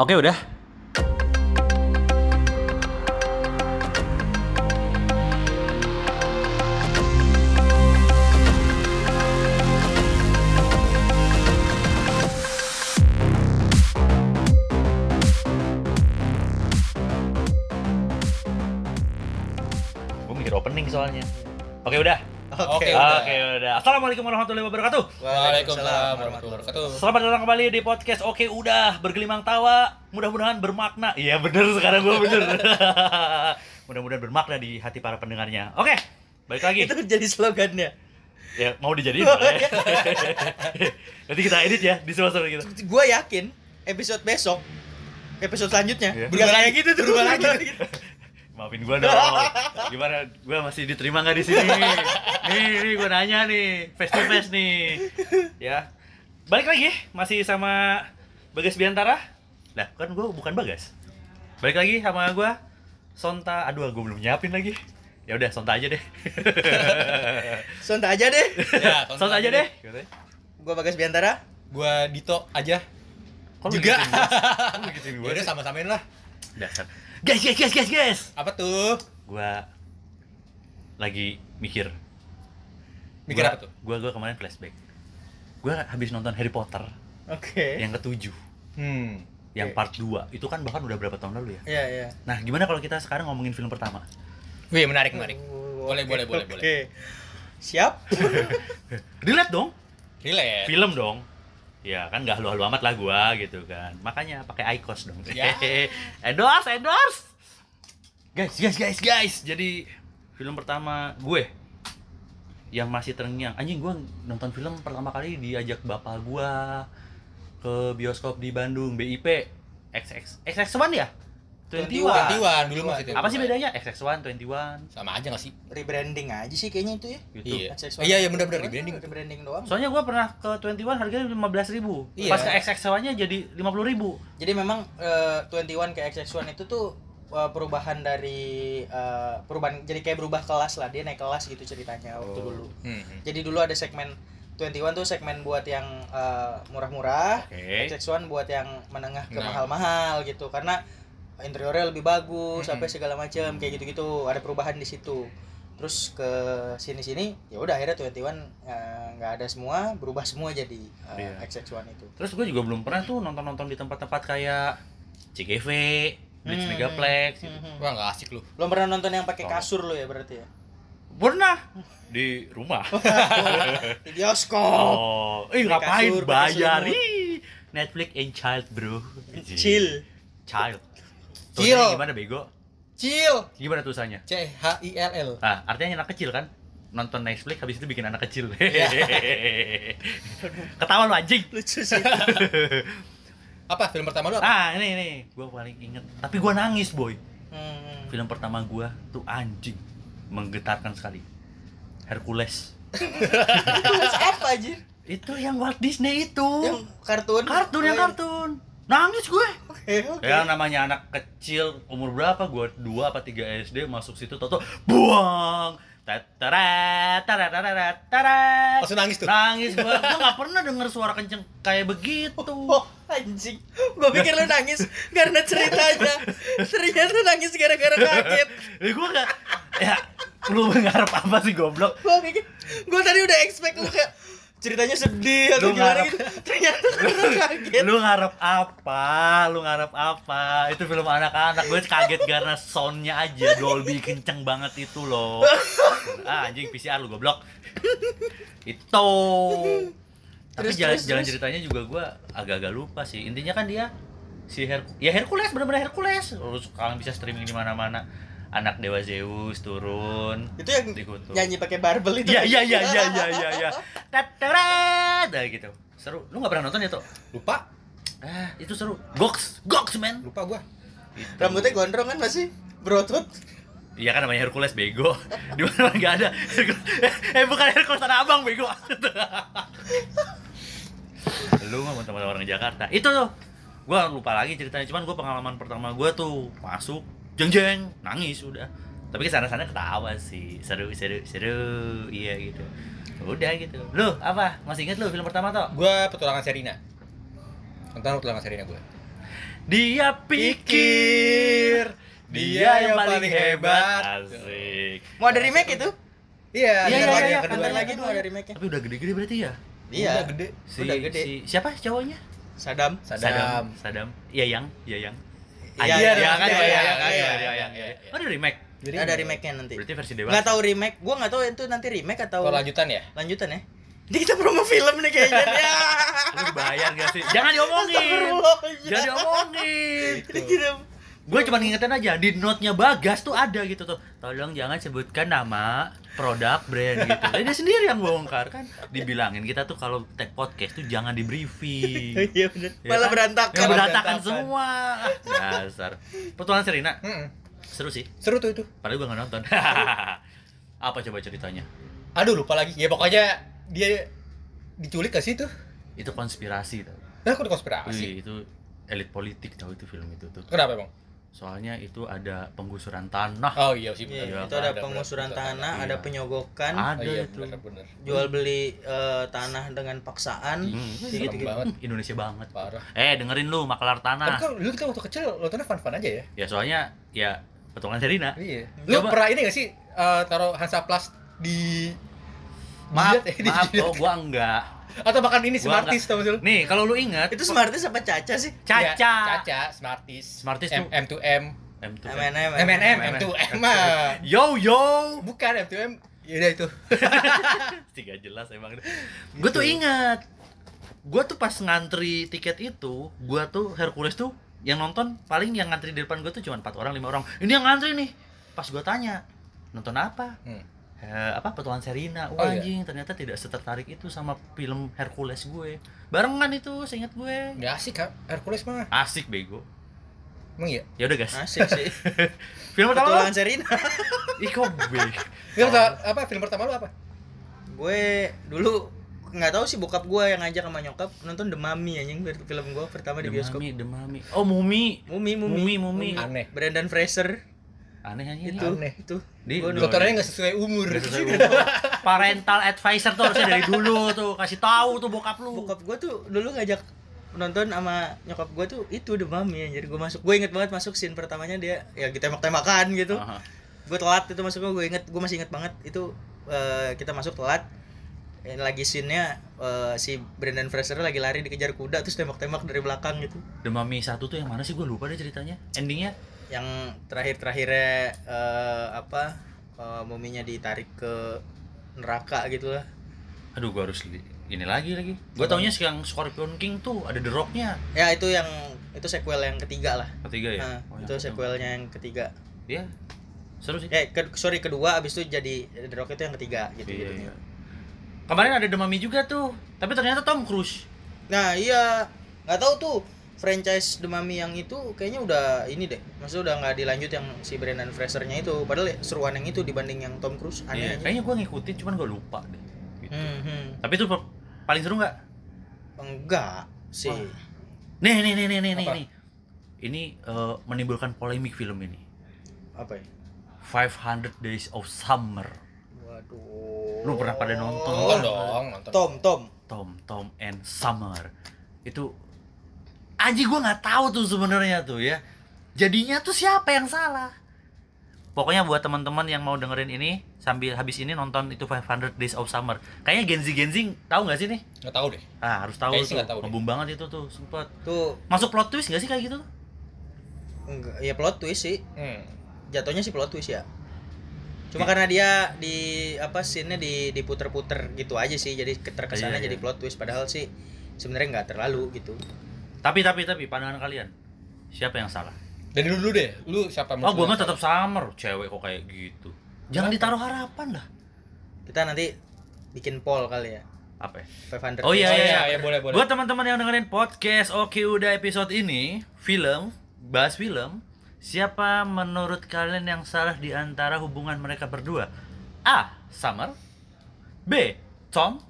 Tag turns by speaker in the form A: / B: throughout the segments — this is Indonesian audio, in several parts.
A: Oke udah. Gue mikir opening soalnya. Oke udah.
B: Oke,
A: Oke
B: udah.
A: udah. Assalamualaikum warahmatullahi wabarakatuh.
B: Waalaikumsalam warahmatullahi wabarakatuh.
A: Selamat datang kembali di podcast Oke Udah Bergelimang Tawa Mudah-mudahan bermakna Iya bener sekarang gue bener Mudah-mudahan bermakna di hati para pendengarnya Oke Balik lagi
C: Itu jadi slogannya.
A: Ya mau dijadiin boleh Nanti kita edit ya di sela-sela gitu
C: Gue yakin episode besok, episode selanjutnya,
A: Iya.
C: berubah kayak gitu tuh.
B: Berubah lagi.
A: Maafin gue dong. Gimana? Gue masih diterima gak di sini? Nih nih gue nanya nih. Face to face nih. Ya. Balik lagi Masih sama Bagas Biantara. Lah kan gue bukan Bagas. Balik lagi sama gue Sonta. Aduh gue belum nyiapin lagi. Ya udah Sonta aja deh.
C: Sonta aja deh.
B: Ya,
A: Sonta aja deh.
C: Gue Bagas Biantara.
B: Gua Dito aja.
A: Kok lu
B: Juga.
A: gituin lu gituin
B: Ya udah sama-samain lah.
A: Dasar Guys guys guys guys guys
B: Apa tuh?
A: Gue Lagi mikir
B: Mikir
A: Gua-
B: apa tuh?
A: Gua gua kemarin flashback. Gua habis nonton Harry Potter
C: Oke.
A: yang ketujuh,
B: Hmm.
A: yang
C: Oke.
A: part 2. Itu kan bahkan udah berapa tahun lalu ya?
C: Iya, iya.
A: Nah, gimana kalau kita sekarang ngomongin film pertama?
B: Wih, menarik, menarik.
C: Oh,
B: Boleh,
C: oke,
B: boleh, boleh,
C: oke.
B: boleh.
C: Siap?
A: Relate dong,
B: Relate.
A: film dong. Ya kan nggak halu-halu amat lah gua gitu kan. Makanya pakai IQOS dong.
B: Ya.
A: endorse, endorse. Guys, guys, guys, guys. Jadi film pertama gue yang masih terngiang. Anjing gua nonton film pertama kali diajak bapak gua ke bioskop di Bandung, BIP XX XX1 ya? 21.
B: 21 dulu masih
A: Apa sih bedanya? XX1, 21
B: Sama aja gak sih?
C: Rebranding aja sih kayaknya itu ya.
A: gitu.
B: Iya.
C: XX1.
B: Iya, iya benar-benar rebranding.
C: Rebranding doang.
A: Soalnya gua pernah ke 21 harganya 15.000 ribu
B: Iya.
A: Pas ke XX1-nya jadi 50.000 ribu
C: Jadi memang eh, 21 ke XX1 itu tuh eh, perubahan dari eh, perubahan jadi kayak berubah kelas lah. Dia naik kelas gitu ceritanya waktu
A: Oh.
C: dulu.
B: Hmm.
C: Jadi dulu ada segmen 21 tuh segmen buat yang murah-murah,
A: Oke
C: XX1 buat yang menengah ke
B: Nah.
C: mahal-mahal gitu karena interiornya lebih bagus sampai segala macam kayak gitu-gitu. Ada perubahan di situ. Terus ke sini-sini ya udah akhirnya 21 eh, nggak ada semua berubah semua jadi eh,
A: Iya.
C: XX1 itu.
A: Terus gue juga belum pernah tuh nonton-nonton di tempat-tempat kayak CGV, Blitz
C: Hmm.
A: Megaplex gitu.
C: Mhm.
B: Wah, gak asik lu.
C: lo pernah nonton yang pakai kasur lo ya berarti ya?
A: Pernah. Di rumah.
C: Di bioskop.
A: Oh, eh
C: Pakai
A: ngapain
C: kasur,
A: bayar? Netflix and child bro.
C: Chill.
A: Child Tulisannya gimana bego?
B: Chill.
A: Gimana tulisannya?
B: C H I L L.
A: Ah, artinya anak kecil kan? Nonton Netflix habis itu bikin anak kecil.
C: Iya.
A: Ketawa lu anjing.
C: lucu sih
B: Apa film pertama lu apa?
A: Ah, ini ini, gua paling inget. Tapi gua nangis, boy.
C: Hmm.
A: Film pertama gua tuh anjing, menggetarkan sekali. Hercules.
C: Terus apa aja
A: Itu yang Walt Disney itu.
C: yang kartun
A: kartun yang
C: Oh,
A: kartun. Nangis gue.
C: Oke oke
A: Ya namanya anak kecil umur berapa gua 2 apa 3 SD masuk situ toto buang. Tatarat, tatarat, tatarat.
B: Langsung nangis tuh.
A: Nangis gua. Gua nggak pernah denger suara kenceng kayak begitu.
C: Oh, anjing. Gua pikir lu nangis karena ceritanya. Ternyata nangis gara-gara kaget.
A: Eh gua nggak ya lu mengharap apa sih goblok?
C: Gua pikir gua tadi udah expect lu kayak ceritanya sedih atau
A: Lu
C: gimana
A: ngarep-
C: gitu. Ternyata kaget.
A: Lu ngarep apa? Lu ngarep apa? Itu film anak-anak. Gue kaget karena soundnya aja Dolby kenceng banget itu loh. Ah, anjing PCR lu goblok. Itu. Tapi
C: Terus,
A: jalan,
C: terus,
A: jalan
C: terus.
A: ceritanya juga gua agak-agak lupa sih. Intinya kan dia si Her ya Hercules bener-bener Hercules. Lu sekarang bisa streaming di mana-mana. Anak Dewa Zeus turun.
C: Itu yang
A: Dikutuk.
C: nyanyi pakai barbel itu.
A: Iya iya iya iya iya iya iya. Tatarat Nah, gitu. Seru. Lu nggak pernah nonton ya, Tok?
B: Lupa.
A: Ah, itu seru. Goks, goks, men.
B: Lupa gua.
A: Itu.
C: Rambutnya gondrong kan masih berotot.
A: Iya kan namanya Hercules bego. Di mana enggak ada. eh bukan Hercules Tanah Abang bego. Lu ngomong sama orang Jakarta. Itu tuh. Gua lupa lagi ceritanya. Cuman gua pengalaman pertama gua tuh masuk jeng jeng nangis udah. Tapi ke sana sana ketawa sih. Seru seru seru. Iya gitu. Udah gitu. Lu apa? Masih inget lu film pertama tuh?
B: Gua petualangan Serina. Nonton petualangan Serina gua.
A: Dia pikir dia yang paling hebat. Asik.
C: Mau ada remake itu?
B: Iya,
A: Iya, iya,
B: lagi
A: iya,
B: yang kedua.
C: Lagi tuh ada remake-nya.
A: Tapi udah gede-gede berarti ya?
C: Iya.
B: Udah gede.
A: Si,
C: Udah gede.
A: si siapa cowoknya?
C: Sadam.
B: Sadam.
A: Sadam. Iya yang, iya yang.
C: Iya
A: iya
C: iya,
A: kan?
C: iya,
A: iya,
C: iya,
A: iya,
C: iya,
A: iya,
B: iya,
A: iya, Ada remake.
B: Jadi
C: ada remake-nya nanti.
A: Berarti versi Dewa.
C: Enggak tahu remake, gua enggak tahu itu nanti remake atau
B: Kalo lanjutan ya?
C: Lanjutan ya. Ini kita promo film nih kayaknya. Ya.
A: Lu bayar gak sih? Jangan diomongin. Jangan diomongin.
C: Ini kita
A: Gue cuma ngingetin aja di note-nya Bagas tuh ada gitu tuh. Tolong jangan sebutkan nama produk brand gitu. Jadi dia sendiri yang bongkar kan. Dibilangin kita tuh kalau tag podcast tuh jangan di briefing.
C: Iya bener.
A: Ya
C: Malah
A: kan?
C: berantakan.
A: Yang berantakan semua. Ah, Dasar. Petualangan Serina
B: Mm-mm.
A: seru sih.
B: Seru tuh itu.
A: Padahal gue gak nonton. Apa coba ceritanya?
B: Aduh, lupa lagi. Ya pokoknya dia diculik ke situ.
A: Itu konspirasi tau.
B: Nah, aku konspirasi.
A: Wih, itu elit politik tau itu film itu tuh.
B: Kenapa emang?
A: Soalnya itu ada penggusuran tanah.
B: Oh iya sih
C: Iya,
A: Iya,
C: itu ada
B: benar,
C: pengusuran
B: benar,
C: tanah,
A: benar.
C: ada
A: Iya.
C: penyogokan,
A: Ada
B: Oh, iya,
A: itu.
B: bener, bener.
C: jual beli eh, tanah dengan paksaan.
A: Hmm,
B: serem
C: gitu-gitu.
B: banget.
A: Indonesia banget.
B: Parah.
A: Eh, dengerin lu maklar
B: Tapi
A: tanah.
B: kan dulu kita waktu kecil nontonnya fun-fun aja ya.
A: Ya soalnya ya petualangan Serina.
B: Iya. Lu
A: Coba-
B: pernah ini gak sih eh, taruh Hansaplast di
A: Maaf,
B: Dilihat, eh,
A: maaf, oh gua enggak.
B: Atau bahkan ini
A: Gua
B: Smarties tau lu?
A: Nih, kalau lu ingat
C: Itu Smarties apa Caca sih?
A: Caca.
B: Ya, Caca, Smarties.
A: Smarties
B: M,
A: tuh-
B: M2M.
A: M2M.
C: M&M.
B: M&M, M2M mah.
A: Yo yo.
B: Bukan M2M. Ya udah itu.
A: Tiga jelas emang. Gue tuh ingat. Gue tuh pas ngantri tiket itu, gue tuh Hercules tuh yang nonton paling yang ngantri di depan gue tuh cuma empat orang lima orang. Ini yang ngantri nih. Pas gue tanya nonton apa?
B: Hmm.
A: Eh, apa petualangan Serina
B: Oh,
A: Wah
B: iya.
A: anjing ternyata tidak setertarik itu sama film Hercules gue barengan itu seingat gue
B: Nggak asik kan? Hercules mah.
A: asik bego
B: Emang iya?
A: ya udah guys
C: Asik sih.
A: film pertama
C: Petualangan Serina.
A: ih kok bego
B: Lu tau apa film pertama lu apa?
C: gue dulu nggak tahu sih bokap gue yang ngajak sama nyokap nonton The Mummy anjing film gue pertama di bioskop.
A: Demami, demami. Oh, Mumi.
C: Mumi,
A: Mumi,
C: Mumi,
A: Mumi.
B: Aneh.
C: Brendan Fraser
A: Aneh aja
C: itu,
B: Aneh.
C: itu.
A: Di-
B: Dokternya nggak sesuai umur.
A: Udah sesuai umur. Parental advisor tuh harusnya dari dulu tuh kasih tahu tuh bokap lu.
C: bokap gue tuh dulu ngajak nonton sama nyokap gue tuh itu The Mummy anjir gue masuk gue inget banget masuk scene pertamanya dia ya kita tembak-tembakan gitu gue telat itu masuknya gue inget gue masih inget banget itu eh, kita masuk telat Eh, lagi scene-nya eh, si Brendan Fraser lagi lari dikejar kuda terus tembak-tembak dari belakang gitu
A: Demami satu tuh yang mana sih gue lupa deh ceritanya. Endingnya
C: yang terakhir-terakhirnya eh, apa eh, muminya ditarik ke neraka gitu lah
A: aduh gue harus ini lagi lagi. Gue taunya sih yang Scorpion King tuh ada The Rock-nya.
C: ya itu yang itu sequel yang ketiga lah
A: Ketiga ya.
C: Nah,
A: Oh,
C: itu
A: yang-
C: sequelnya yang ketiga
A: Iya. Seru sih.
C: eh ke- sorry kedua abis itu jadi The Rock itu yang ketiga gitu
A: Iya,
C: gitu
A: iya. Kemarin ada Demami juga tuh, tapi ternyata Tom Cruise.
C: nah iya nggak tahu tuh franchise The Mummy yang itu kayaknya udah ini deh maksudnya udah nggak dilanjut yang si Brendan Fraser-nya itu padahal ya seruan yang itu dibanding yang Tom Cruise
A: Iya,
C: aneh aja
A: kayaknya gue ngikutin, cuman gue lupa deh. Gitu.
C: hmm, hmm.
A: Tapi itu paling seru nggak?
C: enggak sih
A: Wah. Nih, nih, nih, nih, nih, nih,
B: Apa?
A: nih. Ini eh, menimbulkan polemik film ini.
C: apa ya
A: 500 Days of Summer.
C: waduh
A: Lu pernah pada nonton?
B: Nonton dong, nonton.
C: Tom Tom
A: Tom, Tom and Summer. Itu Aji gue nggak tahu tuh sebenarnya tuh ya. Jadinya tuh siapa yang salah? Pokoknya buat teman-teman yang mau dengerin ini sambil habis ini nonton itu 500 Days of Summer. Kayaknya Gen Z Gen Z tahu nggak sih nih?
B: Nggak tahu deh.
A: Ah, harus tahu
B: Kayaknya sih
A: tuh.
B: nggak tahu deh.
A: Ngebum banget itu tuh sempet.
C: tuh
A: Masuk plot twist nggak sih kayak gitu?
C: enggak ya plot twist sih
B: Hmm.
C: jatuhnya sih plot twist ya cuma karena dia di apa scene-nya di diputer-puter gitu aja sih jadi
A: Iya,
C: terkesannya
A: iya.
C: jadi plot twist padahal sih sebenarnya nggak terlalu gitu
A: Tapi tapi tapi pandangan kalian siapa yang salah?
B: Dari dulu deh, lu siapa
A: Oh, gue mah
B: yang
A: tetap Summer, cewek kok kayak gitu. Jangan
B: Kenapa?
A: ditaruh harapan lah.
C: kita nanti bikin poll kali ya
A: Apa ya?
C: 500
A: Oh, iya?
B: Oh
A: iya,
B: iya, iya, boleh, boleh.
A: Buat teman-teman yang dengerin podcast Oke udah episode ini Film Bahas film Siapa menurut kalian yang salah di antara hubungan mereka berdua? A. Summer B. Tom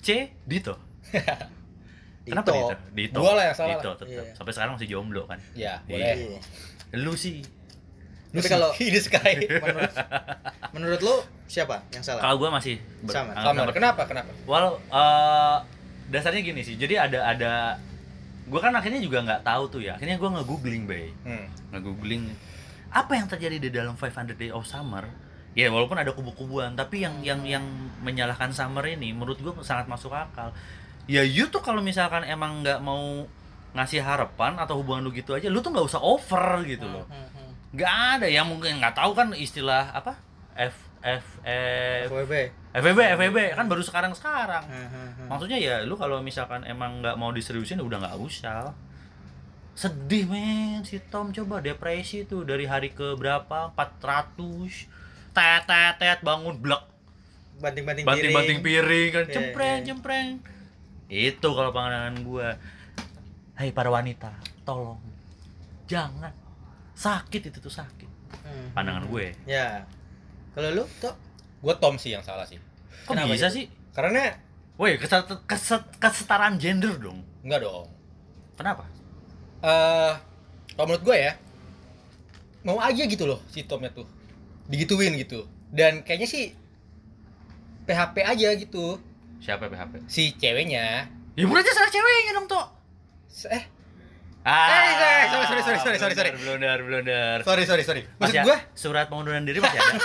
A: C. Dito Kenapa Dito? Dito
B: Gua lah yang salah
A: Dito tetap
C: Iya.
A: Sampai sekarang masih jomblo kan
B: Ya,
A: Iya.
B: boleh.
C: Iya.
A: Lu sih
C: Tapi kalau
B: ini Sky.
C: menurut menurut lu siapa yang salah
A: Kalau gue masih ber-
B: Sama.
A: Summer.
B: Kenapa? Kenapa?
A: Well, eh, dasarnya gini sih. Jadi ada ada gue kan akhirnya juga nggak tahu tuh ya akhirnya gue nge-googling bay
B: Hmm.
A: nge-googling apa yang terjadi di dalam 500 Day of Summer ya walaupun ada kubu-kubuan tapi yang yang yang menyalahkan Summer ini menurut gue sangat masuk akal ya you tuh kalau misalkan emang nggak mau ngasih harapan atau hubungan lu gitu aja lu tuh nggak usah over gitu loh.
C: Hmm, hmm.
A: nggak ada yang mungkin nggak tahu kan istilah apa? F F F.
C: FWB.
A: FVB FVB kan baru sekarang sekarang
C: Hmm, hmm, hmm.
A: maksudnya ya lu kalau misalkan emang nggak mau diseriusin udah nggak usah. Sedih men si Tom. Coba depresi tuh dari hari ke berapa? 400 tet tet tet bangun blek.
C: Banting-banting
A: banting banting piring kan.
C: Iya,
A: cempreng
C: iya.
A: cempreng itu kalau pandangan gua Hai para wanita tolong jangan sakit itu tuh sakit
C: Hmm.
A: pandangan gue
C: Ya. Kalau lu, Tok?
B: Gue Tom sih yang salah sih.
A: kok
C: Kenapa
A: bisa
C: gitu?
A: sih
B: Karena
A: woi keset- keset- kesetaraan gender dong
B: enggak dong.
A: kenapa
B: eh kalau menurut gue ya mau aja gitu loh si Tomnya tuh digituin gitu dan kayaknya sih PHP aja gitu
A: siapa PHP
B: si ceweknya
A: ya berarti salah ceweknya dong tuh
B: eh
A: Ah,
B: Eh, sorry, sorry, sorry, sorry, sorry, sorry, sorry.
A: Blunder, blunder.
B: sorry sorry sorry maksud
A: Masih
B: gue
A: surat pengunduran diri masih ada.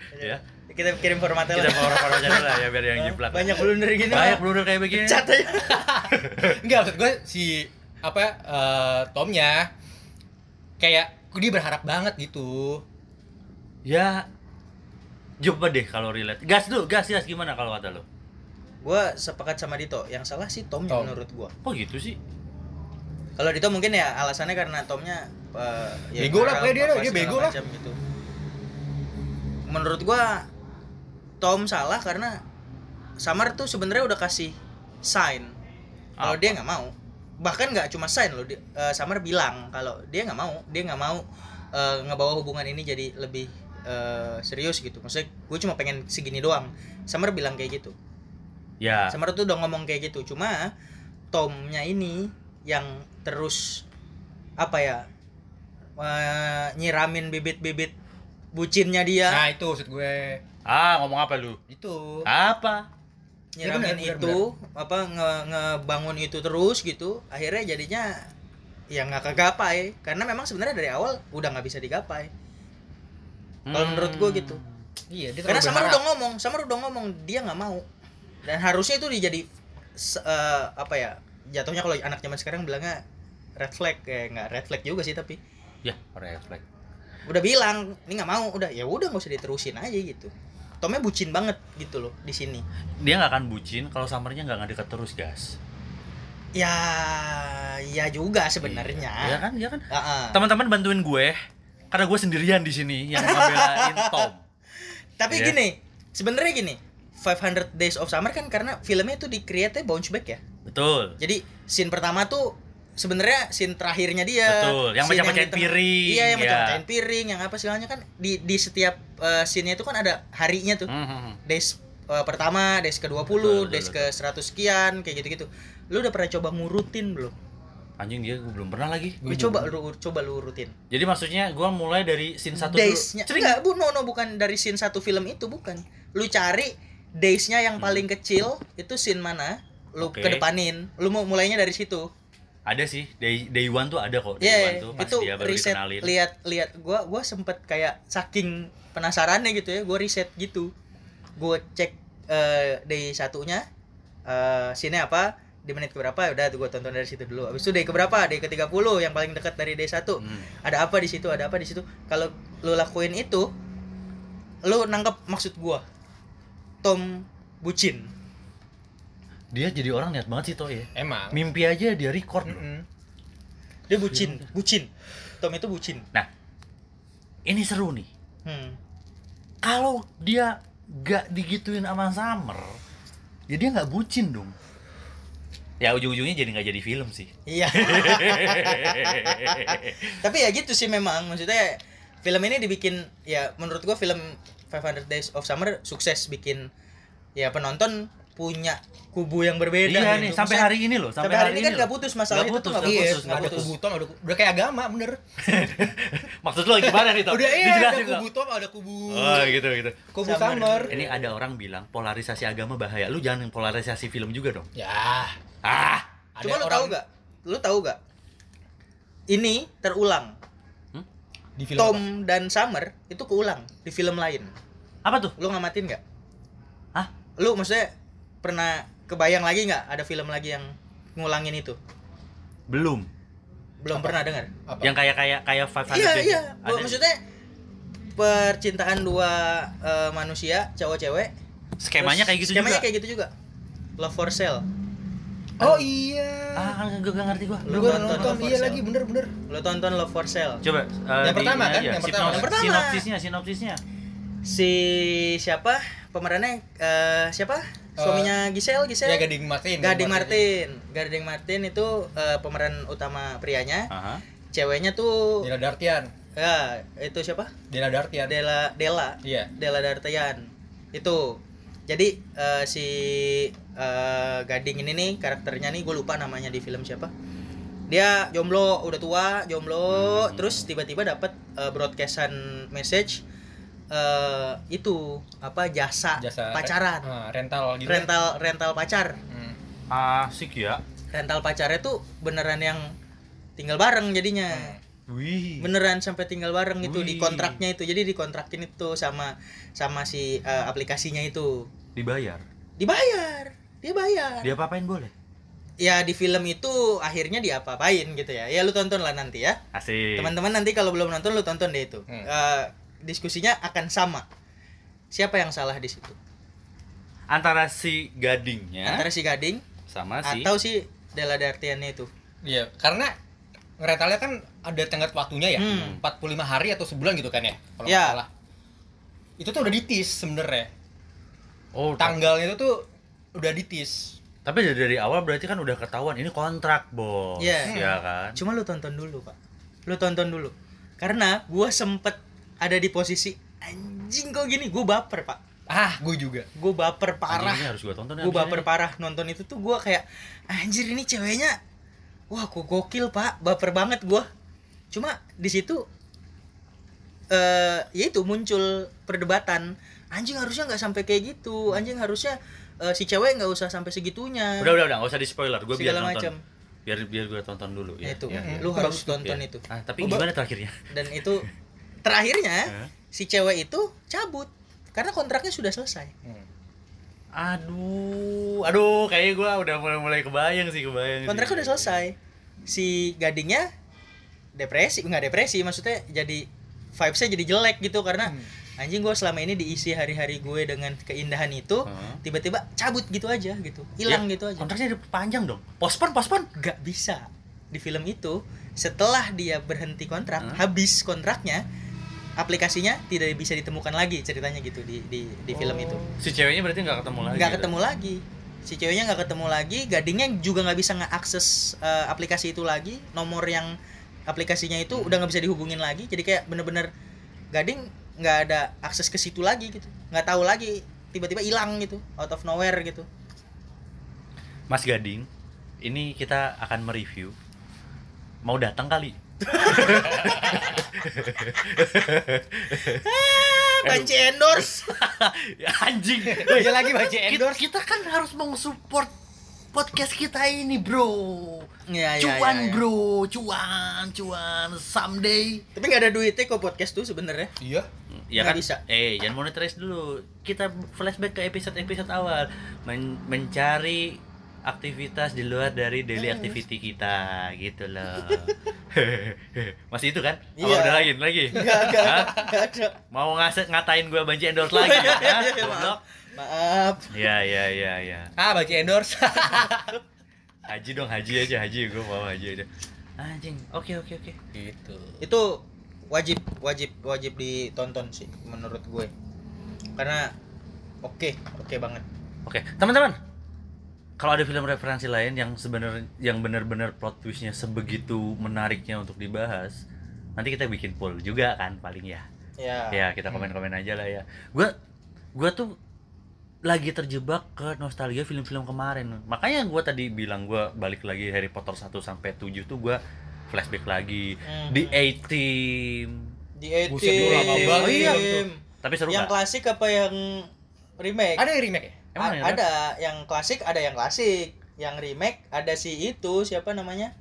A: ya.
C: Kita kirim formatnya
A: Kita orang aja dulu lah ya biar yang jiplak.
C: Banyak blunder gini.
A: Banyak blunder kayak begini.
C: Cat aja.
B: enggak maksud gue si apa eh, Tomnya kayak dia berharap banget gitu
A: Ya coba deh kalau relate. Gas dulu, gas gas gimana kalau kata lo?
C: Gua sepakat sama Dito. Yang salah sih Tomnya
B: Tom.
C: menurut gua.
A: Kok gitu sih?
C: Kalau Dito mungkin ya alasannya karena Tomnya eh, ya
B: Bego lah, pokoknya dia- dia bego lah.
C: gitu. Menurut gua Tom salah karena Summer tuh sebenarnya udah kasih sign kalau dia nggak mau. Bahkan nggak cuma sign loh, dia- eh, Summer bilang kalau dia nggak mau, dia nggak mau eh, ngebawa hubungan ini jadi lebih eh, serius gitu. Maksudnya gue cuma pengen segini doang. Summer bilang kayak gitu.
A: Ya.
C: Samar tuh udah ngomong kayak gitu cuma Tomnya ini yang terus apa ya eh, nyiramin bibit-bibit bucinnya dia
B: nah itu maksud gue
A: Ah, ngomong apa lu?
B: itu
A: Apa?
C: nyiramin
B: Ya, benar,
C: itu apa nge ngebangun itu terus gitu akhirnya jadinya ya nggak kegapai karena memang sebenarnya dari awal udah nggak bisa digapai Kalau menurut gua gitu.
B: iya dia
C: karena Samar
B: berharap.
C: udah ngomong Samar udah ngomong dia nggak mau dan harusnya itu dijadi se- eh, apa ya jatuhnya kalau anak zaman sekarang bilangnya red flag kayak nggak red flag juga sih tapi
A: Ya, refleks.
C: udah bilang ini nggak mau udah ya udah nggak usah diterusin aja gitu Tomnya bucin banget gitu loh di sini
A: Dia nggak akan bucin kalau summernya nggak ngedeket terus, gas.
C: ya ya juga sebenarnya
A: Iya kan, iya kan.
C: Ah, ah.
A: Teman-teman bantuin gue karena gue sendirian di sini yang ngebelain Tom.
C: tapi
A: Iya.
C: gini sebenarnya gini 500 Days of Summer kan karena filmnya tuh di create bounce back ya
A: Betul.
C: Jadi scene pertama tuh sebenarnya scene terakhirnya dia.
A: Betul, yang
C: tengah-
A: piring,
C: Iya, yang
A: ya.
C: mecah-mecahin piring, yang apa segalanya kan di di setiap uh, scene-nya itu kan ada harinya tuh.
A: Hmm.
C: Days uh, pertama, days ke-20,
A: Betul, betul,
C: days
A: betul.
C: ke 100 sekian, kayak gitu-gitu. Lu udah pernah coba ngurutin belum?
A: Anjing dia gue belum pernah lagi.
C: Lu coba lu coba lu urutin.
A: Jadi maksudnya gue mulai dari scene satu dulu.
C: Days-nya
A: Cering.
C: enggak, Bu, no, no, bukan dari scene satu film itu, bukan. Lu cari days-nya yang paling kecil itu scene mana? Lu
A: Hmm. Oke.
C: kedepanin. Lu mau mulainya dari situ.
A: Ada sih, day, day one tuh ada kok. Day
C: Iya,
A: one tuh pas
C: itu
A: dia baru
C: riset
A: dikenalin.
C: lihat lihat gua gua sempet kayak saking penasarannya gitu ya, gua riset gitu. Gua cek eh day satunya eh sini apa di menit ke berapa udah tuh gua tonton dari situ dulu. Habis itu day ke berapa? Day ke 30 yang paling dekat dari day 1.
A: Hmm.
C: Ada apa di situ? Ada apa di situ? Kalau lu lakuin itu lu nangkep maksud gua. Tom bucin.
A: Dia jadi orang niat banget sih toh ya.
B: emang
A: Mimpi aja dia record loh.
B: Mm-mm.
C: Dia bucin, bucin. Tom itu bucin.
A: Nah, ini seru nih.
C: Hmm.
A: Kalau dia gak digituin sama Summer, ya dia nggak bucin dong. Ya ujung-ujungnya jadi nggak jadi film sih.
C: Iya. tapi ya gitu sih memang maksudnya film ini dibikin ya menurut gua film 500 Days of Summer sukses bikin ya penonton punya kubu yang berbeda
A: iya
C: gitu.
A: nih, sampai
C: Maksudnya,
A: hari ini loh.
C: sampai hari ini kan nggak putus masalah
A: Nggak
C: itu tuh
A: putus,
C: nggak
A: nggak
B: iya
C: putus,
A: putus,
C: nggak putus.
B: kubu Tom ada udah kayak agama bener
A: Maksud lo gimana nih, Tom?
B: udah iya ada kubu Tom ada kubu
A: Oh, gitu gitu.
B: kubu
C: Summer.
B: Summer
A: Ini ada orang bilang polarisasi agama bahaya. Lu jangan polarisasi film juga dong.
B: ya
A: Ah,
B: ada
C: Cuma lu
B: orang
C: tahu nggak lu tahu gak? Ini terulang.
B: Di film
C: Tom
B: apa?
C: dan Summer itu keulang di film lain.
A: Apa tuh?
C: Lu ngamatin nggak?
A: Hah?
C: Lu maksudnya pernah kebayang lagi nggak ada film lagi yang ngulangin itu?
A: Belum.
C: Belum
B: Apa?
C: pernah dengar.
B: Apa?
A: Yang kayak kayak kayak Five Hundred
C: Iya iya.
A: Ada.
C: Maksudnya percintaan dua eh, manusia cowok cewek.
A: skemanya kayak gitu
C: skemanya
A: juga.
C: kayak gitu juga. Love for Sale.
B: Oh iya.
A: Ah, gue gak ngerti gua.
C: Lu
B: Gua
C: nonton
B: nonton,
C: Love for
B: iya
C: Sale?
B: lagi bener-bener.
C: Lo tonton Love for Sale.
A: Coba eh,
B: Yang pertama kan?
A: aja,
B: Yang pertama.
A: sinopsis-
C: Yang pertama.
A: Sinopsisnya, sinopsisnya.
C: Si siapa? Pemerannya eh, siapa? Suaminya Giselle, Giselle.
B: Ya Gading Martin.
C: Gading Martin. Gading Martin itu eh, pemeran utama prianya.
A: Aha.
C: Ceweknya tuh
B: Dela Dartian.
C: ya itu siapa?
B: Dela Dartian.
C: Dela Dela.
B: Iya.
C: Dela Dartian. Itu. Jadi eh, si eh, Gading ini nih karakternya nih gue lupa namanya di film siapa. Dia jomblo, udah tua, jomblo,
A: Hmm.
C: terus tiba-tiba dapat eh, broadcastan message eh itu apa jasa,
B: Jasa
C: pacaran.
B: Ah, rental gitu.
C: rental rental pacar.
B: Hmm.
A: Asik ya.
C: Rental pacarnya tuh beneran yang tinggal bareng jadinya.
A: Wih.
C: beneran sampai tinggal bareng itu di kontraknya itu jadi dikontrakin itu sama sama si eh, aplikasinya itu
A: Dibayar.
C: dibayar dia bayar
A: Dia apa-apain boleh?
C: ya di film itu akhirnya diapa-apain gitu ya ya lu tonton lah nanti ya
A: Asik.
C: teman-teman nanti kalau belum nonton lu tonton deh itu
B: Hmm.
C: Eh, diskusinya akan sama siapa yang salah di situ
A: Antara si gadingnya
C: antara si Gading
A: sama si
C: atau si Della Dartiannya itu
B: Iya, karena rentalnya kan ada tenggat waktunya ya.
C: Hmm.
B: 45 hari atau sebulan gitu kan ya, kalau
C: Ya.
B: salah. Itu tuh udah ditis sebenarnya.
A: Oh,
B: Tanggalnya itu tuh udah ditis.
A: Tapi dari, dari awal berarti kan udah ketahuan ini kontrak, Bos.
C: Iya.
A: Iya kan?
C: cuma lu tonton dulu pak lu tonton dulu karena gua sempet ada di posisi anjing kok gini gue baper pak
B: Ah, gue juga.
C: gue baper parah
A: Anjing, harus gua tonton ya,
C: gue baper
A: ini.
C: parah nonton itu tuh gue kayak anjir ini ceweknya wah kok gokil pak baper banget gue cuma di situ eh ya itu muncul perdebatan anjing harusnya nggak sampai kayak gitu anjing harusnya eh, si cewek nggak usah sampai segitunya
A: Udah, udah, udah, enggak usah di spoiler. Gua biar nonton.
C: macam
A: Biar biar gua tonton dulu ya.
C: Ya, itu
A: ya, ya.
C: lu harus tonton
A: Ya.
C: itu
A: Ah, tapi
C: Oh,
A: gimana terakhirnya?
C: dan itu terakhirnya si cewek itu cabut karena kontraknya sudah selesai
B: Hmm.
A: Aduh, aduh, kayaknya gua udah mulai mulai kebayang sih, kebayang. sih.
C: kontraknya udah selesai si gadingnya depresi nggak depresi maksudnya jadi vibesnya jadi jelek gitu karena
B: Hmm.
C: anjing gue selama ini diisi hari-hari gue dengan keindahan itu tiba-tiba cabut gitu aja gitu hilang
A: Ya,
C: gitu aja
A: Kontraknya panjang dong. Pospon, pospon.
C: nggak bisa di film itu setelah dia berhenti kontrak
A: Hah?
C: habis kontraknya aplikasinya tidak bisa ditemukan lagi ceritanya gitu di di, di film itu
A: Si ceweknya berarti nggak ketemu lagi.
C: nggak
A: gitu?
C: ketemu lagi si ceweknya nggak ketemu lagi gadingnya juga nggak bisa ngeakses eh, aplikasi itu lagi nomor yang aplikasinya itu udah nggak bisa dihubungin lagi jadi kayak bener-bener gading nggak ada akses ke situ lagi gitu nggak tahu lagi tiba-tiba hilang gitu out of nowhere gitu
A: Mas Gading, ini kita akan mereview. Mau datang kali?
C: Banci endorse
A: ya, anjing.
B: Dia lagi baca endorse.
A: kita kan harus mensupport podcast kita ini, Bro.
C: ya, ya,
A: Cuan,
C: ya, ya.
A: Bro. Cuan, cuan. Someday.
C: tapi nggak ada duitnya kok podcast tuh sebenarnya
B: Iya.
A: Ya
C: Nggak
A: kan
C: bisa.
A: Eh, jangan monetize dulu. Kita flashback ke episode-episode awal, Men- mencari aktivitas di luar dari daily activity kita gitu loh. Masih itu kan? Apa
C: Iya.
A: udah lagi lagi?
C: ada
A: Mau ngasih ngatain gua banci endorse lagi ya? Hah? Goblok.
C: maaf
A: Ya ya ya ya.
B: Ah, baca endorse.
A: Haji dong, haji aja, haji gua mau haji aja. Anjing. Oke oke oke.
B: gitu.
C: itu wajib wajib wajib ditonton sih menurut gue karena oke oke banget
A: Oke, teman-teman. Kalau ada film referensi lain yang sebenarnya yang benar-benar plot twistnya sebegitu menariknya untuk dibahas, nanti kita bikin poll juga kan paling ya.
C: ya
A: Ya, kita komen-komen aja lah ya. Gua gua tuh lagi terjebak ke nostalgia film-film kemarin. Makanya gua tadi bilang gua balik lagi Harry Potter 1 sampai 7 tuh gua flashback lagi di A-Team.
C: di
B: Buset, dulu lama banget
C: Oh, iya.
A: Tapi seru
C: yang
A: nggak?
C: klasik apa yang remake
B: Ada yang remake ya?
A: Emang
C: A-
A: yang
C: ada yang klasik ada yang klasik. Yang remake ada si itu siapa namanya?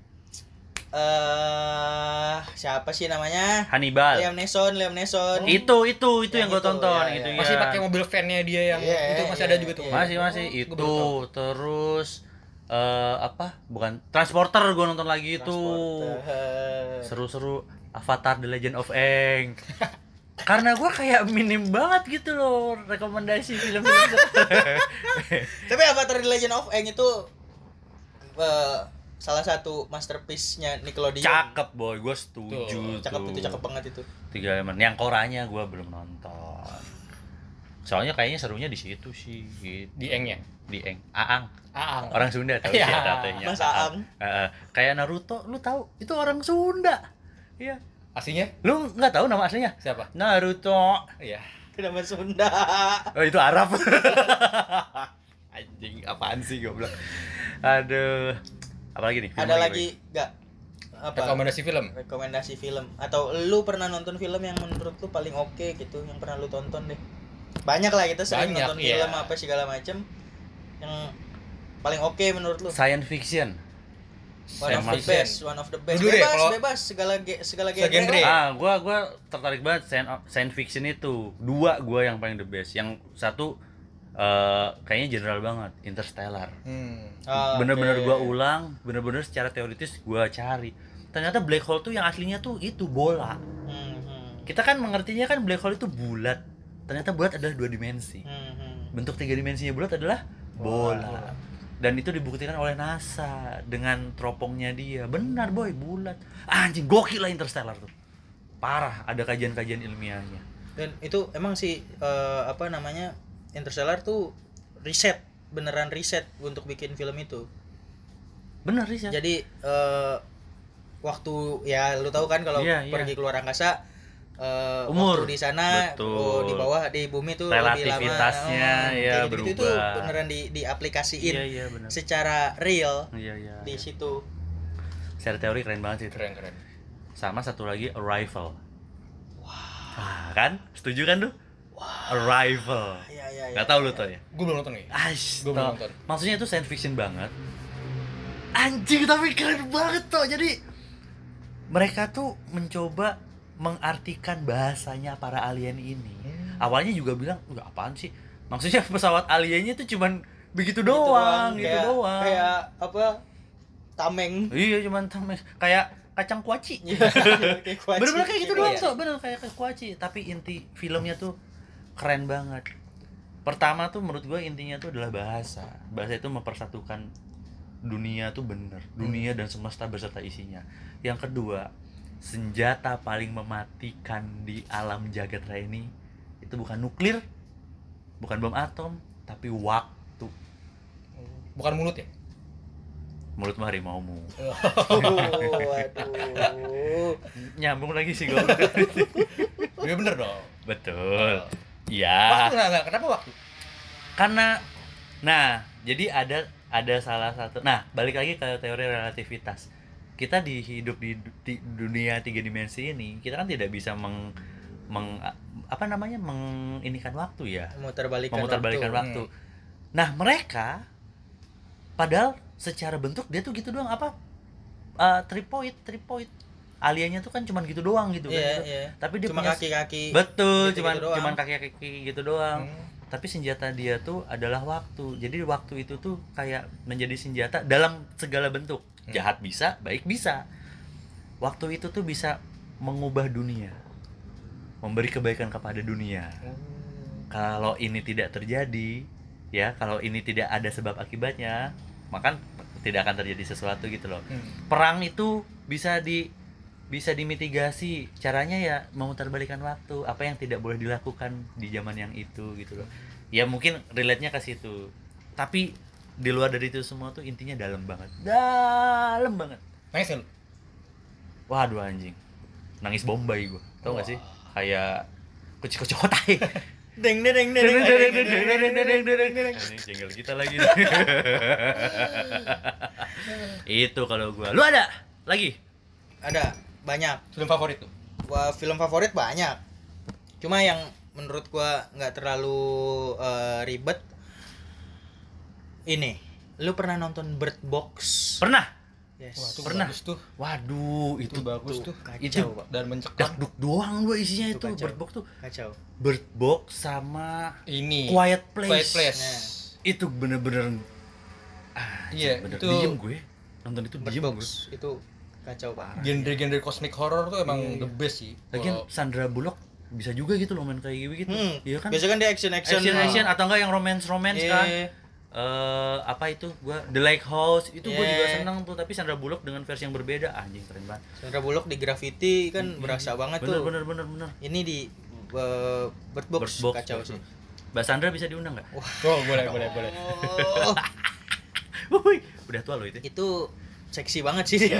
C: Eh siapa sih namanya?
A: Hannibal.
C: Liam Neeson, Liam Neeson.
A: itu itu itu yang,
C: Yang
A: gue tonton
C: ya,
A: itu
C: ya.
A: ya.
B: Masih pakai mobil van-nya dia yang
C: Iya,
B: itu masih
C: iya,
B: ada juga tuh.
C: iya.
A: masih masih.
B: Gua
A: itu terus eh apa? Bukan transporter gue nonton lagi itu. Seru-seru. Avatar The Legend of Aang karena gue kayak minim banget gitu loh rekomendasi film-film
C: Tapi Avatar The Legend of Aang itu eh, salah satu masterpiece-nya Nickelodeon.
A: cakep boy gue setuju
B: Tuh,
C: Cakep
A: tuh.
C: itu, cakep banget itu.
A: tiga elemen yang koranya gue belum nonton soalnya kayaknya serunya di situ sih gitu.
B: Di Eng-nya.
A: di Eng Aang
B: Aang.
A: orang Sunda
B: Iya.
A: ya tatanya
C: Mas Aang.
A: Heeh. kayak Naruto lu tahu itu orang Sunda iya
B: Aslinya?
A: Lu nggak tahu nama aslinya?
B: Siapa?
A: Naruto.
B: Iya.
C: Kenapa Sunda?
A: oh itu Arab. Anjing apaan sih goblok? Aduh. Apalagi nih? Film
C: Ada lagi nggak? Apa?
B: Rekomendasi film.
C: rekomendasi film. Atau lu pernah nonton film yang menurut lu paling oke gitu yang pernah lu tonton deh? Banyak lah kita sering
B: Banyak,
C: nonton
B: iya.
C: film apa segala macem yang paling oke menurut lu.
A: Science fiction
C: one of the best one of the best.
B: Jujur deh,
C: bebas
B: kalau-
C: bebas. Segala ge- segala genre.
B: Genre.
A: ah gua gua tertarik banget science, science fiction itu. Dua gua yang paling the best. Yang satu eh kayaknya general banget Interstellar.
B: Hmm.
C: Ah,
A: bener-bener
C: oke.
A: gua ulang bener-bener secara teoritis gua cari. Ternyata black hole tuh yang aslinya tuh itu bola.
C: Hmm, hmm,
A: kita kan mengertinya kan black hole itu bulat. Ternyata bulat adalah dua dimensi.
C: Hmm, hmm.
A: bentuk tiga dimensinya bulat adalah bola dan itu dibuktikan oleh NASA dengan teropongnya dia. Benar boy bulat. Anjing gokil lah Interstellar tuh. Parah ada kajian-kajian ilmiahnya.
C: Dan itu emang sih eh, apa namanya Interstellar tuh riset beneran riset untuk bikin film itu.
A: Bener sih Sat.
C: jadi eh, waktu ya lu tahu kan kalau
A: Iya, iya.
C: pergi keluar angkasa eh,
A: Umur.
C: di sana
A: Betul.
C: oh, di bawah di bumi tuh lebih lama
A: Relativitasnya,
C: Oh,
A: ya,
C: gitu, itu
A: berubah.
C: beneran di diaplikasiin
A: iya iya benar
C: secara real
A: iya iya
C: di situ
A: secara teori keren banget sih.
B: Keren keren.
A: sama satu lagi Arrival wah kan setuju kan tuh Arrival
C: ya ya ya
A: nggak tahu lu tuh ya
B: Gue belum nonton nih. Gua belum nonton.
A: Maksudnya itu science fiction banget. Anjing tapi keren banget toh. Jadi mereka tuh mencoba mengartikan bahasanya para alien ini. Awalnya juga bilang, "Enggak apaan sih?" Maksudnya pesawat aliennya tuh cuman begitu
C: Gitu
A: doang, gitu
C: kayak,
A: doang.
C: kayak apa tameng
A: Iya, cuman tam- kayak kacang kuaci.
C: Iya.
A: Bener-bener kayak gitu
C: Iya.
A: doang, so. bener kayak kayak kuaci. Tapi inti filmnya tuh keren banget. Pertama tuh menurut gue intinya tuh adalah bahasa. Bahasa itu mempersatukan dunia tuh bener. Dunia dan semesta beserta isinya. Yang kedua, senjata paling mematikan di alam jagat raya ini itu bukan nuklir, bukan bom atom, tapi waktu.
B: Bukan mulut ya?
A: Mulut mah harimaumu.
C: Oh, waduh.
A: Nyambung lagi sih gue.
B: Iya bener dong.
A: Betul. Iya.
B: Waktu nggak. Kenapa waktu?
A: karena nah jadi ada ada salah satu nah balik lagi ke teori relativitas kita di hidup di, du- di dunia tiga dimensi ini kita kan tidak bisa meng, meng apa namanya menginikan waktu ya
C: Memutarbalikkan
A: memutarbalikkan
C: waktu.
A: waktu. Nah mereka padahal secara bentuk dia tuh gitu doang apa Eh tripoid tripoid aliennya tuh kan cuman gitu doang gitu
C: Iya,
A: kan gitu.
C: iya.
A: tapi dia
C: Cuma
A: punya
C: kaki-kaki.
A: betul
C: gitu-gitu
A: cuman
C: doang.
A: cuman kaki kaki gitu doang
B: Hmm.
A: tapi senjata dia tuh adalah waktu jadi waktu itu tuh kayak menjadi senjata dalam segala bentuk
B: Hmm.
A: Jahat bisa baik bisa. Waktu itu tuh bisa mengubah dunia. Memberi kebaikan kepada dunia. Kalau ini tidak terjadi ya kalau ini tidak ada sebab akibatnya maka tidak akan terjadi sesuatu gitu loh.
B: Hmm.
A: perang itu bisa di bisa dimitigasi. Caranya ya memutarbalikkan waktu. Apa yang tidak boleh dilakukan di zaman yang itu gitu loh. Ya mungkin relate nya ke situ. Tapi di luar dari itu semua tuh intinya dalam banget dalam banget
B: Nangis lu?
A: waduh anjing nangis bombay gua tau gak sih kayak kucing kucing otai
C: Deng deng deng deng. Deng, deng, deng, deng,
A: dereng.
C: deng.
A: Ini jingle kita lagi itu kalau gua lu ada lagi
C: Ada banyak.
B: Film favorit tuh?
C: Wah, film favorit banyak. Cuma yang menurut gua nggak terlalu eh, ribet ini. Lu pernah nonton Bird Box?
A: pernah
C: Ya Yes.
B: Wah, itu
A: Pernah.
B: bagus tuh.
A: Waduh,
B: Itu,
A: itu
B: bagus tuh.
C: kacau,
A: itu
C: Pak.
B: Dan mencekam
A: dakduk doang gua isinya
C: Itu
A: itu,
C: kacau.
A: Bird Box tuh.
C: Kacau.
A: Bird Box sama
B: ini.
A: Quiet Place.
B: Quiet Place.
C: Nah.
A: Itu bener-bener ah,
B: Iya,
A: bener.
B: itu-
A: diem gue. Nonton itu
C: Bird
A: diem
C: Box
A: gue.
C: itu kacau parah.
B: Genre-genre cosmic horror tuh emang
A: Iya.
B: the best sih.
A: Lagian
B: Kalau-
A: Sandra Bullock bisa juga gitu loh main kayak gitu.
C: Hmm.
A: Iya kan?
C: Biasanya kan dia action action.
A: Action action atau enggak yang romance romance kan?
C: Iya.
A: eh apa itu gua The Lake House itu gua juga
C: Yeah.
A: seneng tuh tapi Sandra Bullock dengan versi yang berbeda anjing keren banget
C: Sandra Bullock di Graffiti kan berasa banget
A: bener,
C: tuh.
A: bener bener bener
C: Ini di uh, Bird Box,
A: Bird Box,
C: kacau sih.
A: Mbak Sandra bisa diundang nggak?
B: Oh, boleh, boleh, boleh.
C: Oh,
A: Wuih, udah tua loh itu.
C: itu seksi banget sih dia.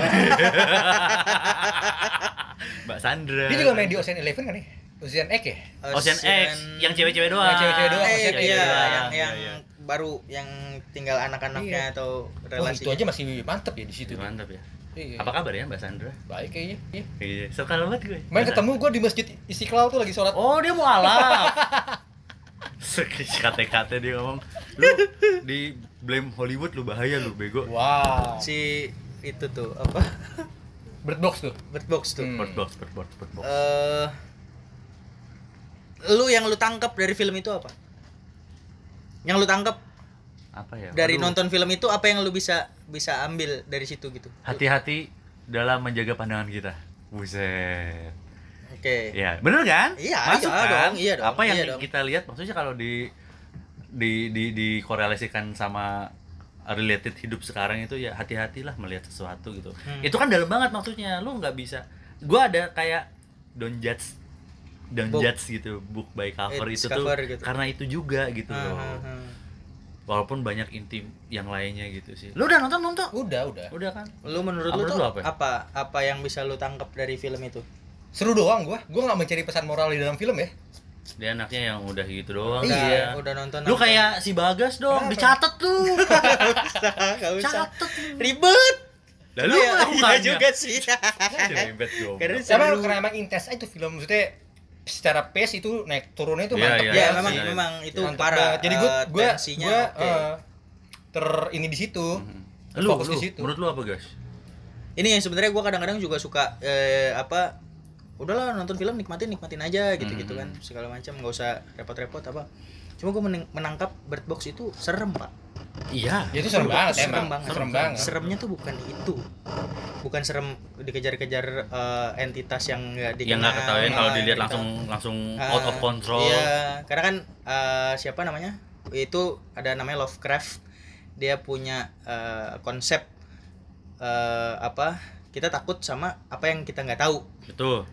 A: Mbak Sandra.
B: Dia juga main di Ocean Eleven kan nih? Ocean X ya?
A: Ocean X yang cewek-cewek doang.
B: Yang cewek-cewek doang,
C: Eh,
B: Ocean X
C: iya,
B: doang.
C: yang
A: Iya,
C: yang
A: iya.
C: Baru yang tinggal anak-anaknya
B: Iya.
C: atau
B: Wah,
C: relasi.
B: itu aja masih mantep ya di situ.
A: Itu mantap ya.
B: Iya.
A: Apa kabar ya Mbak Sandra?
B: Baik kayaknya. Iya.
A: Iya, suka banget gue.
B: Main
A: Masa-
B: ketemu gue di masjid Istiqlal tuh lagi sholat.
A: Oh, dia mau alap. Kate-kate dia ngomong, lu di blame Hollywood lu bahaya lu bego.
B: Wow.
C: Si itu tuh apa?
B: Bird Box tuh.
C: Bird Box tuh.
B: Hmm.
A: Bird box, bird box, bird box.
C: Eh lu yang lu tangkap dari film itu apa? Yang lu tangkap
A: Apa ya?
C: dari
A: Aduh.
C: nonton film itu apa yang lu bisa bisa ambil dari situ gitu?
A: hati-hati dalam menjaga pandangan kita. Buset.
C: Oke.
A: Ya, bener kan?
C: Iya,
A: Masuk
C: iya
A: kan?
C: dong, iya dong,
A: Apa yang
C: iya dong.
A: kita lihat maksudnya kalau di di di dikorelasikan sama related hidup sekarang itu ya hati-hatilah melihat sesuatu gitu.
C: Hmm.
A: Itu kan dalam banget maksudnya. Lu nggak bisa. Gua ada kayak don't judge don't
C: Book.
A: judge gitu book by cover
C: It's
A: itu tuh
C: gitu.
A: karena itu juga gitu
C: Ah,
A: loh.
C: ah, ah.
A: Walaupun banyak intim yang lainnya gitu sih. Lu udah nonton nonton?
B: Udah, udah.
A: Udah kan?
C: Lu menurut
A: Apa
C: lu
A: menurut
C: tuh
A: apa
C: apa,
A: ya?
C: apa yang bisa lu tangkap dari film itu?
B: Seru doang gua. Gua nggak mencari pesan moral di dalam film ya.
A: Dia anaknya yang udah gitu doang.
C: Udah,
A: Iya.
C: udah nonton.
A: Lu
C: nonton.
A: kayak si Bagas dong,
B: Kenapa?
A: dicatat tuh.
C: Gak usah.
A: Catet lu.
C: Ribet.
A: Lalu
C: Iya, iya juga sih.
A: Ribet goblok.
C: Karena
B: karena emang intens aja itu film maksudnya secara pace itu naik turunnya itu
A: Iya,
B: mantap
A: iya.
C: Ya
B: banget
C: memang
B: sih.
C: memang itu
B: Mantap
C: parah.
B: banget. Jadi gua gua
C: tensinya
B: gua
C: oke.
B: eh, ter ini di situ.
A: Mhm. Lu,
B: Fokus
A: lu,
B: di situ.
A: menurut lu apa guys?
C: Ini yang sebenarnya gua kadang-kadang juga suka eh, apa udahlah nonton film nikmatin nikmatin aja gitu-gitu
A: Hmm.
C: kan segala macam nggak usah repot-repot apa cuma gue menangkap Bird Box itu serem pak
A: Iya.
B: Ya itu serem banget
C: serem
B: emang.
C: banget
B: Serem banget.
C: seremnya tuh bukan itu bukan serem dikejar-kejar eh, entitas yang nggak dikenal
A: Yang nggak ketahuan kalau dilihat
C: gitu.
A: langsung langsung
C: Ah,
A: out of control.
C: Iya, karena kan eh, siapa namanya? Itu ada namanya Lovecraft. Dia punya eh, konsep eh, apa? Kita takut sama apa yang kita nggak tahu.
A: Betul.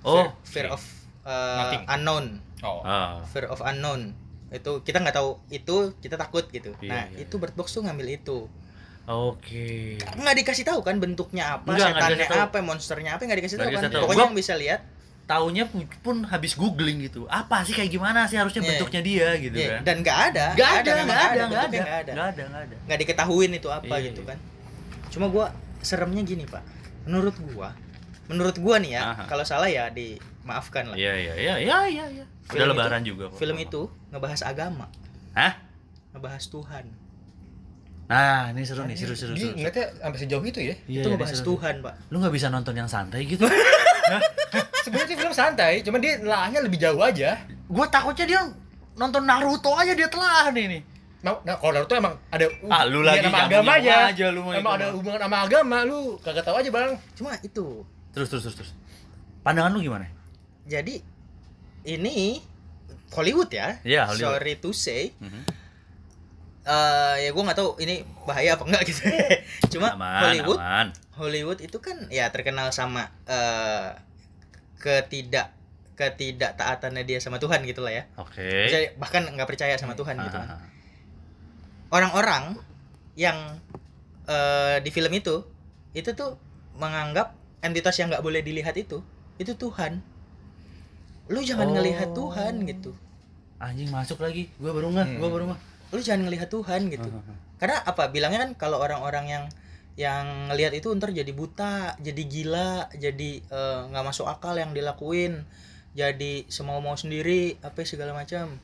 A: Oh,
C: fear, fear of eh,
B: Nothing.
C: unknown.
B: Oh.
A: Ah,
C: Fear of unknown. Itu kita nggak tahu itu kita takut gitu.
A: Iya,
C: nah,
A: iya,
C: itu Bird Box tuh ngambil itu.
A: Oke.
C: Nggak dikasih tahu kan bentuknya apa,
A: Nggak, nggak
C: setannya apa, monsternya apa nggak dikasih tahu kan.
A: dikasih tahu.
C: Pokoknya
A: Gua-
C: yang bisa lihat
A: Taunya pun, habis googling gitu. Apa sih kayak gimana sih harusnya
C: Iya.
A: bentuknya dia gitu
C: Iya,
A: kan?
C: dan nggak ada.
A: Nggak ada, nggak ada, nggak ada,
C: nggak ada.
A: nggak ada, nggak ada.
C: nggak diketahuin itu apa
A: Iya,
C: gitu
A: iya.
C: kan cuma gua seremnya gini pak menurut gua menurut gua nih ya
A: Aha.
C: kalau salah ya dimaafkan lah
A: Iya, iya, iya, iya, iya, iya. Udah
C: Film
A: lebaran
C: itu-
A: juga. kok.
C: film itu ngebahas agama
A: Hah?
C: ngebahas Tuhan
A: Nah, ini seru nih, seru, seru,
B: Dia
A: seru.
B: ngeliatnya sampai sejauh itu ya.
A: Iya,
C: itu
A: ini
C: ngebahas
A: seru.
C: Tuhan pak
A: Lu nggak bisa nonton yang santai gitu?
B: Sebenarnya sih film santai, cuman dia nelahnya lebih jauh aja.
A: Gua takutnya dia nonton Naruto aja dia telah nih nih.
B: Nah, nah kalau Naruto emang ada
A: Ah, lu
B: hubungan
A: lagi
B: sama
A: nyambung-nyambung
B: agamanya.
A: aja lu
B: Emang ada hubungan sama agama, lu kagak tahu aja, Bang.
C: cuma itu
A: Terus, terus, terus, terus. Pandangan lu gimana?
C: jadi ini Hollywood ya
A: Iya, Hollywood.
C: sorry to say
A: Mhm.
C: eh ya gua nggak tahu ini bahaya apa enggak gitu cuma
A: Aman,
C: Hollywood
A: aman.
C: Hollywood itu kan ya terkenal sama eh ketidak ketidaktaatannya dia sama Tuhan gitu lah ya.
A: Oke.
C: Jadi bahkan nggak percaya sama Tuhan gitu kan.
A: Ah, ah,
C: Orang-orang yang eh di film itu itu tuh menganggap entitas yang nggak boleh dilihat itu itu Tuhan. Lu jangan
A: Oh.
C: ngelihat Tuhan gitu.
A: Anjing masuk lagi. Gua baru nggak, gua
B: Hmm.
A: baru nggak.
C: Lu jangan ngelihat Tuhan gitu.
A: Ah, ah, ah.
C: Karena apa? Bilangnya kan kalau orang-orang yang yang ngelihat itu ntar jadi buta, jadi gila, jadi eh, nggak masuk akal yang dilakuin, jadi semau mau sendiri, apa segala macam.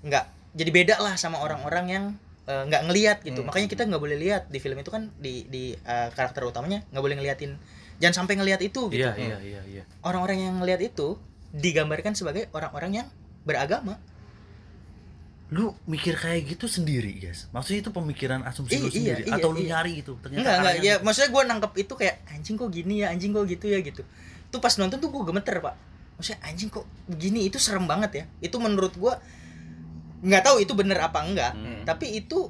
C: Nggak, jadi beda lah sama orang-orang yang eh, nggak ngelihat gitu
B: Hmm.
C: makanya kita nggak boleh lihat di film itu kan di di eh, karakter utamanya nggak boleh ngeliatin jangan sampai ngelihat itu gitu.
A: Iya, iya, iya, iya.
C: orang-orang yang ngelihat itu digambarkan sebagai orang-orang yang beragama.
A: Lu mikir kayak gitu sendiri, guys. Maksudnya itu pemikiran asumsi lu
C: Iya,
A: sendiri.
C: iya,
A: atau lu
C: iya.
A: nyari itu? Ternyata
C: enggak enggak. ya maksudnya gue nangkep itu kayak anjing kok gini ya? Anjing kok gitu ya? Gitu. Tuh pas nonton tuh gue gemeter pak. Maksudnya anjing kok begini itu serem banget ya. Itu menurut gue nggak tahu itu bener apa enggak.
A: Hmm.
C: tapi itu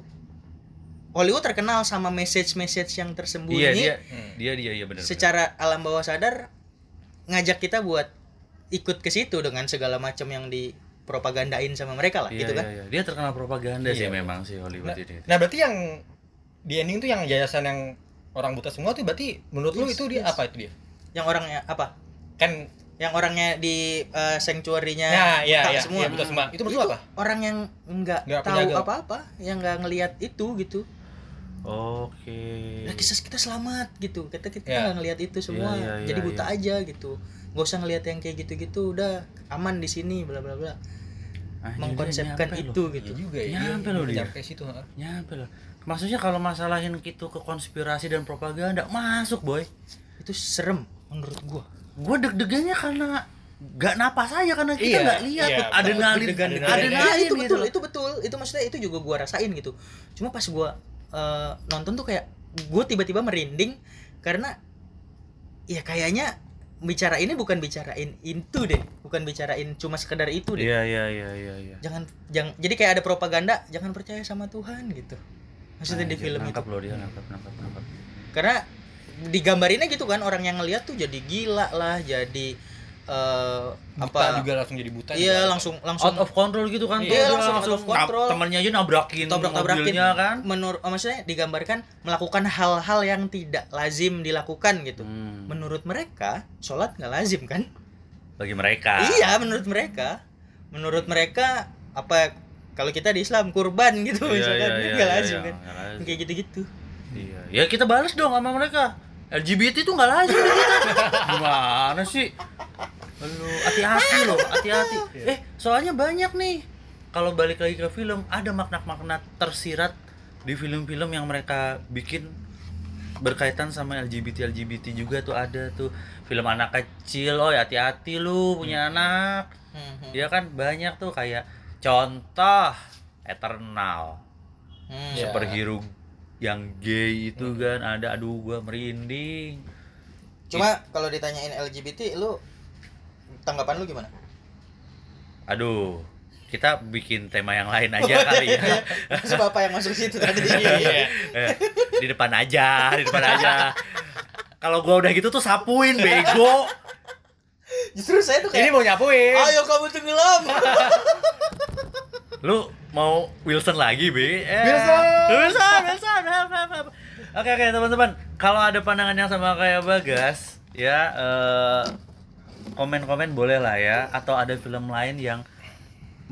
C: Hollywood terkenal sama message-message yang tersembunyi
A: Iya, dia
B: Hmm.
A: dia dia iya benar.
C: secara alam bawah sadar ngajak kita buat ikut ke situ dengan segala macam yang dipropagandain sama mereka lah
A: Iya,
C: gitu kan
A: iya, iya. Dia terkenal propaganda sih
B: Iya.
A: memang sih Hollywood
B: Nah,
A: ini.
B: nah berarti yang di ending tuh yang yayasan yang orang buta semua tuh berarti menurut lu
C: Yes,
B: itu dia
C: yes.
B: apa itu dia?
C: yang orangnya apa
B: Kan
C: yang orangnya di uh, sanctuary-nya
B: ya iya iya
C: semua.
B: iya, buta semua. Itu menurut lu apa?
C: orang yang nggak
B: Nggak
C: tahu apa-apa yang nggak ngelihat itu gitu
A: Oke.
C: nah kisah kita selamat gitu kita kita
B: Ya.
C: nggak ngelihat itu semua
A: Iya, iya,
C: jadi
A: iya,
C: buta
A: iya.
C: aja gitu nggak usah ngelihat yang kayak gitu-gitu udah aman di sini bla bla bla
A: Anjir,
C: mengkonsepkan itu
A: loh.
C: gitu
B: Iya juga ya.
A: Nyampe
B: dia
A: loh dia.
B: Nyampe situ.
A: Nyampe loh. Maksudnya kalau masalahin gitu ke konspirasi dan propaganda masuk, boy.
C: itu serem menurut gua
A: Gue deg-degannya karena gak napas aja karena kita
B: Iya,
A: nggak lihat
B: iya,
A: tuh adrenalin adrenalin,
B: deg-degan.
C: Iya, itu
A: gitu
C: betul itu betul itu maksudnya itu juga gua rasain gitu cuma pas gua eh, nonton tuh kayak gua tiba-tiba merinding karena ya kayaknya bicara ini bukan bicarain itu deh bukan bicarain cuma sekedar itu deh
A: Iya iya iya iya iya.
C: jangan jangan jadi kayak ada propaganda jangan percaya sama Tuhan gitu maksudnya di
A: Anjir,
C: film itu
A: loh dia nangkap nangkap nangkap.
C: karena digambarinnya gitu kan orang yang ngeliat tuh jadi gila lah jadi eh,
B: Buta
C: apa
B: juga langsung jadi buta.
C: iya
B: juga.
C: langsung langsung
A: Out of control gitu kan.
C: Iya,
A: tuh,
C: langsung out of control.
A: Temennya aja nabrakin
C: tabrak-tabrakin
A: mobilnya kan.
C: menurut oh, maksudnya digambarkan melakukan hal-hal yang tidak lazim dilakukan gitu
A: Hmm.
C: menurut mereka sholat nggak lazim kan
A: Bagi mereka.
C: iya menurut mereka menurut mereka apa kalau kita di Islam kurban gitu
A: Iya,
C: misalkan
A: iya, iya,
C: nggak
A: iya,
C: lazim
A: iya,
C: kan
A: lazim.
C: kayak gitu-gitu
A: Iya, ya kita balas dong sama mereka. LGBT itu nggak lazim di kita. Gimana sih? Aduh, hati-hati loh, hati-hati. Eh, soalnya banyak nih. Kalau balik lagi ke film, ada makna-makna tersirat di film-film yang mereka bikin berkaitan sama LGBT LGBT juga tuh ada tuh film anak kecil oh ya hati-hati lu punya anak
C: Hmm, hmm,
A: ya kan banyak tuh kayak contoh Eternal
C: hmm.
B: Iya.
A: superhero yang gay itu kan ada aduh gua merinding.
C: Cuma kalau ditanyain LGBT lu tanggapan lu gimana?
A: Aduh kita bikin tema yang lain aja kali ya.
C: Maksud apa yang masuk situ tadi?
B: Iya.
A: Eh, di depan aja di depan aja. Kalau gua udah gitu tuh sapuin bego.
C: Justru saya tuh
B: Ini
C: kayak
B: mau nyapuin.
C: ayo kamu tenggelam.
A: Lu mau Wilson lagi be Eh,
B: Wilson!
A: Wilson Wilson help, help, help. oke oke teman-teman kalau ada pandangan yang sama kayak Bagas ya eh, komen-komen boleh lah ya atau ada film lain yang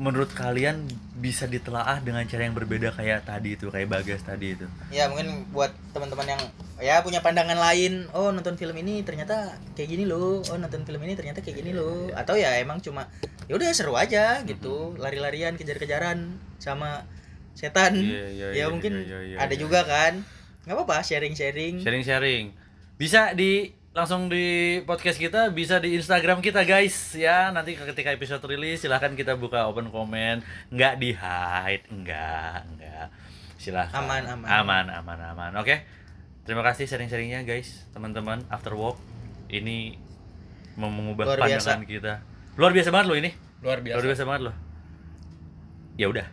A: menurut kalian bisa ditelaah dengan cara yang berbeda kayak tadi itu kayak Bagas tadi itu?
C: Ya mungkin buat teman-teman yang ya punya pandangan lain oh nonton film ini ternyata kayak gini loh oh nonton film ini ternyata kayak gini loh. atau ya emang cuma ya udah seru aja gitu lari-larian kejar-kejaran sama setan.
A: Iya, iya,
C: ya
A: iya,
C: mungkin
A: iya, iya,
C: ada
A: iya.
C: juga kan. Nggak apa-apa sharing-sharing.
A: Sharing-sharing. Bisa di langsung di podcast kita bisa di Instagram kita guys. Ya nanti ketika episode rilis silahkan kita buka open comment. Nggak di hide enggak enggak silahkan.
C: Aman, aman.
A: aman aman aman. Oke. Terima kasih sharing-sharingnya guys teman-teman. After work ini mau mengubah
C: Luar biasa.
A: pandangan kita. Luar biasa banget loh ini.
B: Luar biasa.
A: luar biasa banget loh. Ya udah.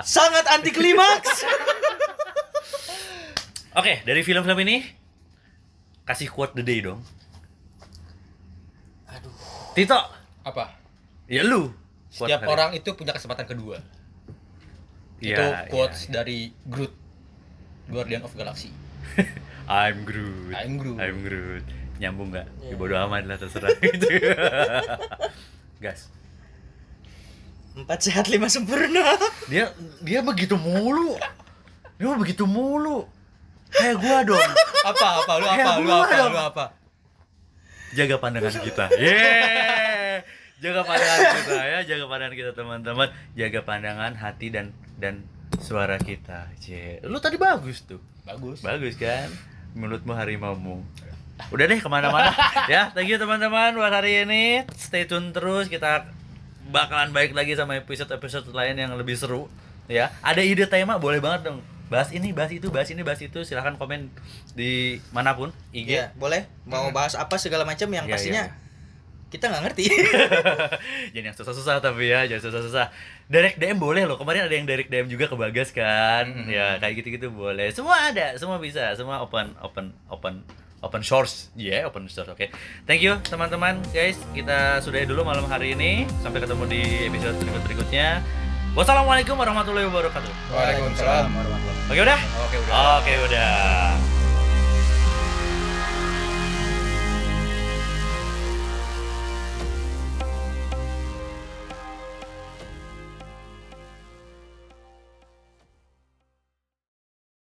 C: Sangat anti klimaks
A: oke dari film-film ini kasih quote the day dong
C: aduh
A: Tito
B: Apa?
A: ya lu Quote
B: Setiap
A: hari-
B: orang itu punya kesempatan kedua.
A: Iya,
B: itu
A: iya,
B: quotes
A: iya.
B: dari Groot. Guardian of Galaxy.
A: I'm Groot.
B: I'm Groot.
A: I'm Groot. Nyambung nggak? Ya
C: Iya.
A: bodo amat lah terserah gitu. Gas.
C: empat sehat lima sempurna
A: Dia dia begitu mulu. Dia begitu mulu. Kayak gua dong.
B: apa apa lu apa lu apa
A: dong.
B: lu apa?
A: Jaga pandangan kita. Yeah. jaga pandangan kita ya, jaga pandangan kita teman-teman, jaga pandangan hati dan dan suara kita. Cie, lu tadi bagus tuh,
B: Bagus.
A: bagus kan? Mulutmu harimaumu. Udah deh ke mana-mana ya. Thank you teman-teman buat hari ini. Stay tune terus kita bakalan baik lagi sama episode-episode lain yang lebih seru ya. Ada ide tema boleh banget dong. Bahas ini, bahas itu, bahas ini, bahas itu. Silahkan komen di mana pun IG.
C: Iya, boleh. Mau bahas apa segala macam yang
A: Iya,
C: pastinya
A: iya.
C: kita nggak ngerti.
A: Jangan yang susah-susah tapi ya, jangan susah-susah. Direct DM boleh loh. Kemarin ada yang direct DM juga ke Bagas kan.
B: Mhm.
A: Ya, kayak gitu-gitu boleh. Semua ada, semua bisa. Semua open open open open source. Yeah, open source. Oke. Thank you teman-teman, guys. Kita sudahi dulu malam hari ini. Sampai ketemu di episode berikut-berikutnya. Wassalamualaikum warahmatullahi wabarakatuh.
B: Waalaikumsalam.
C: warahmatullahi
A: Oke udah?
B: Oke udah.
A: Oke udah.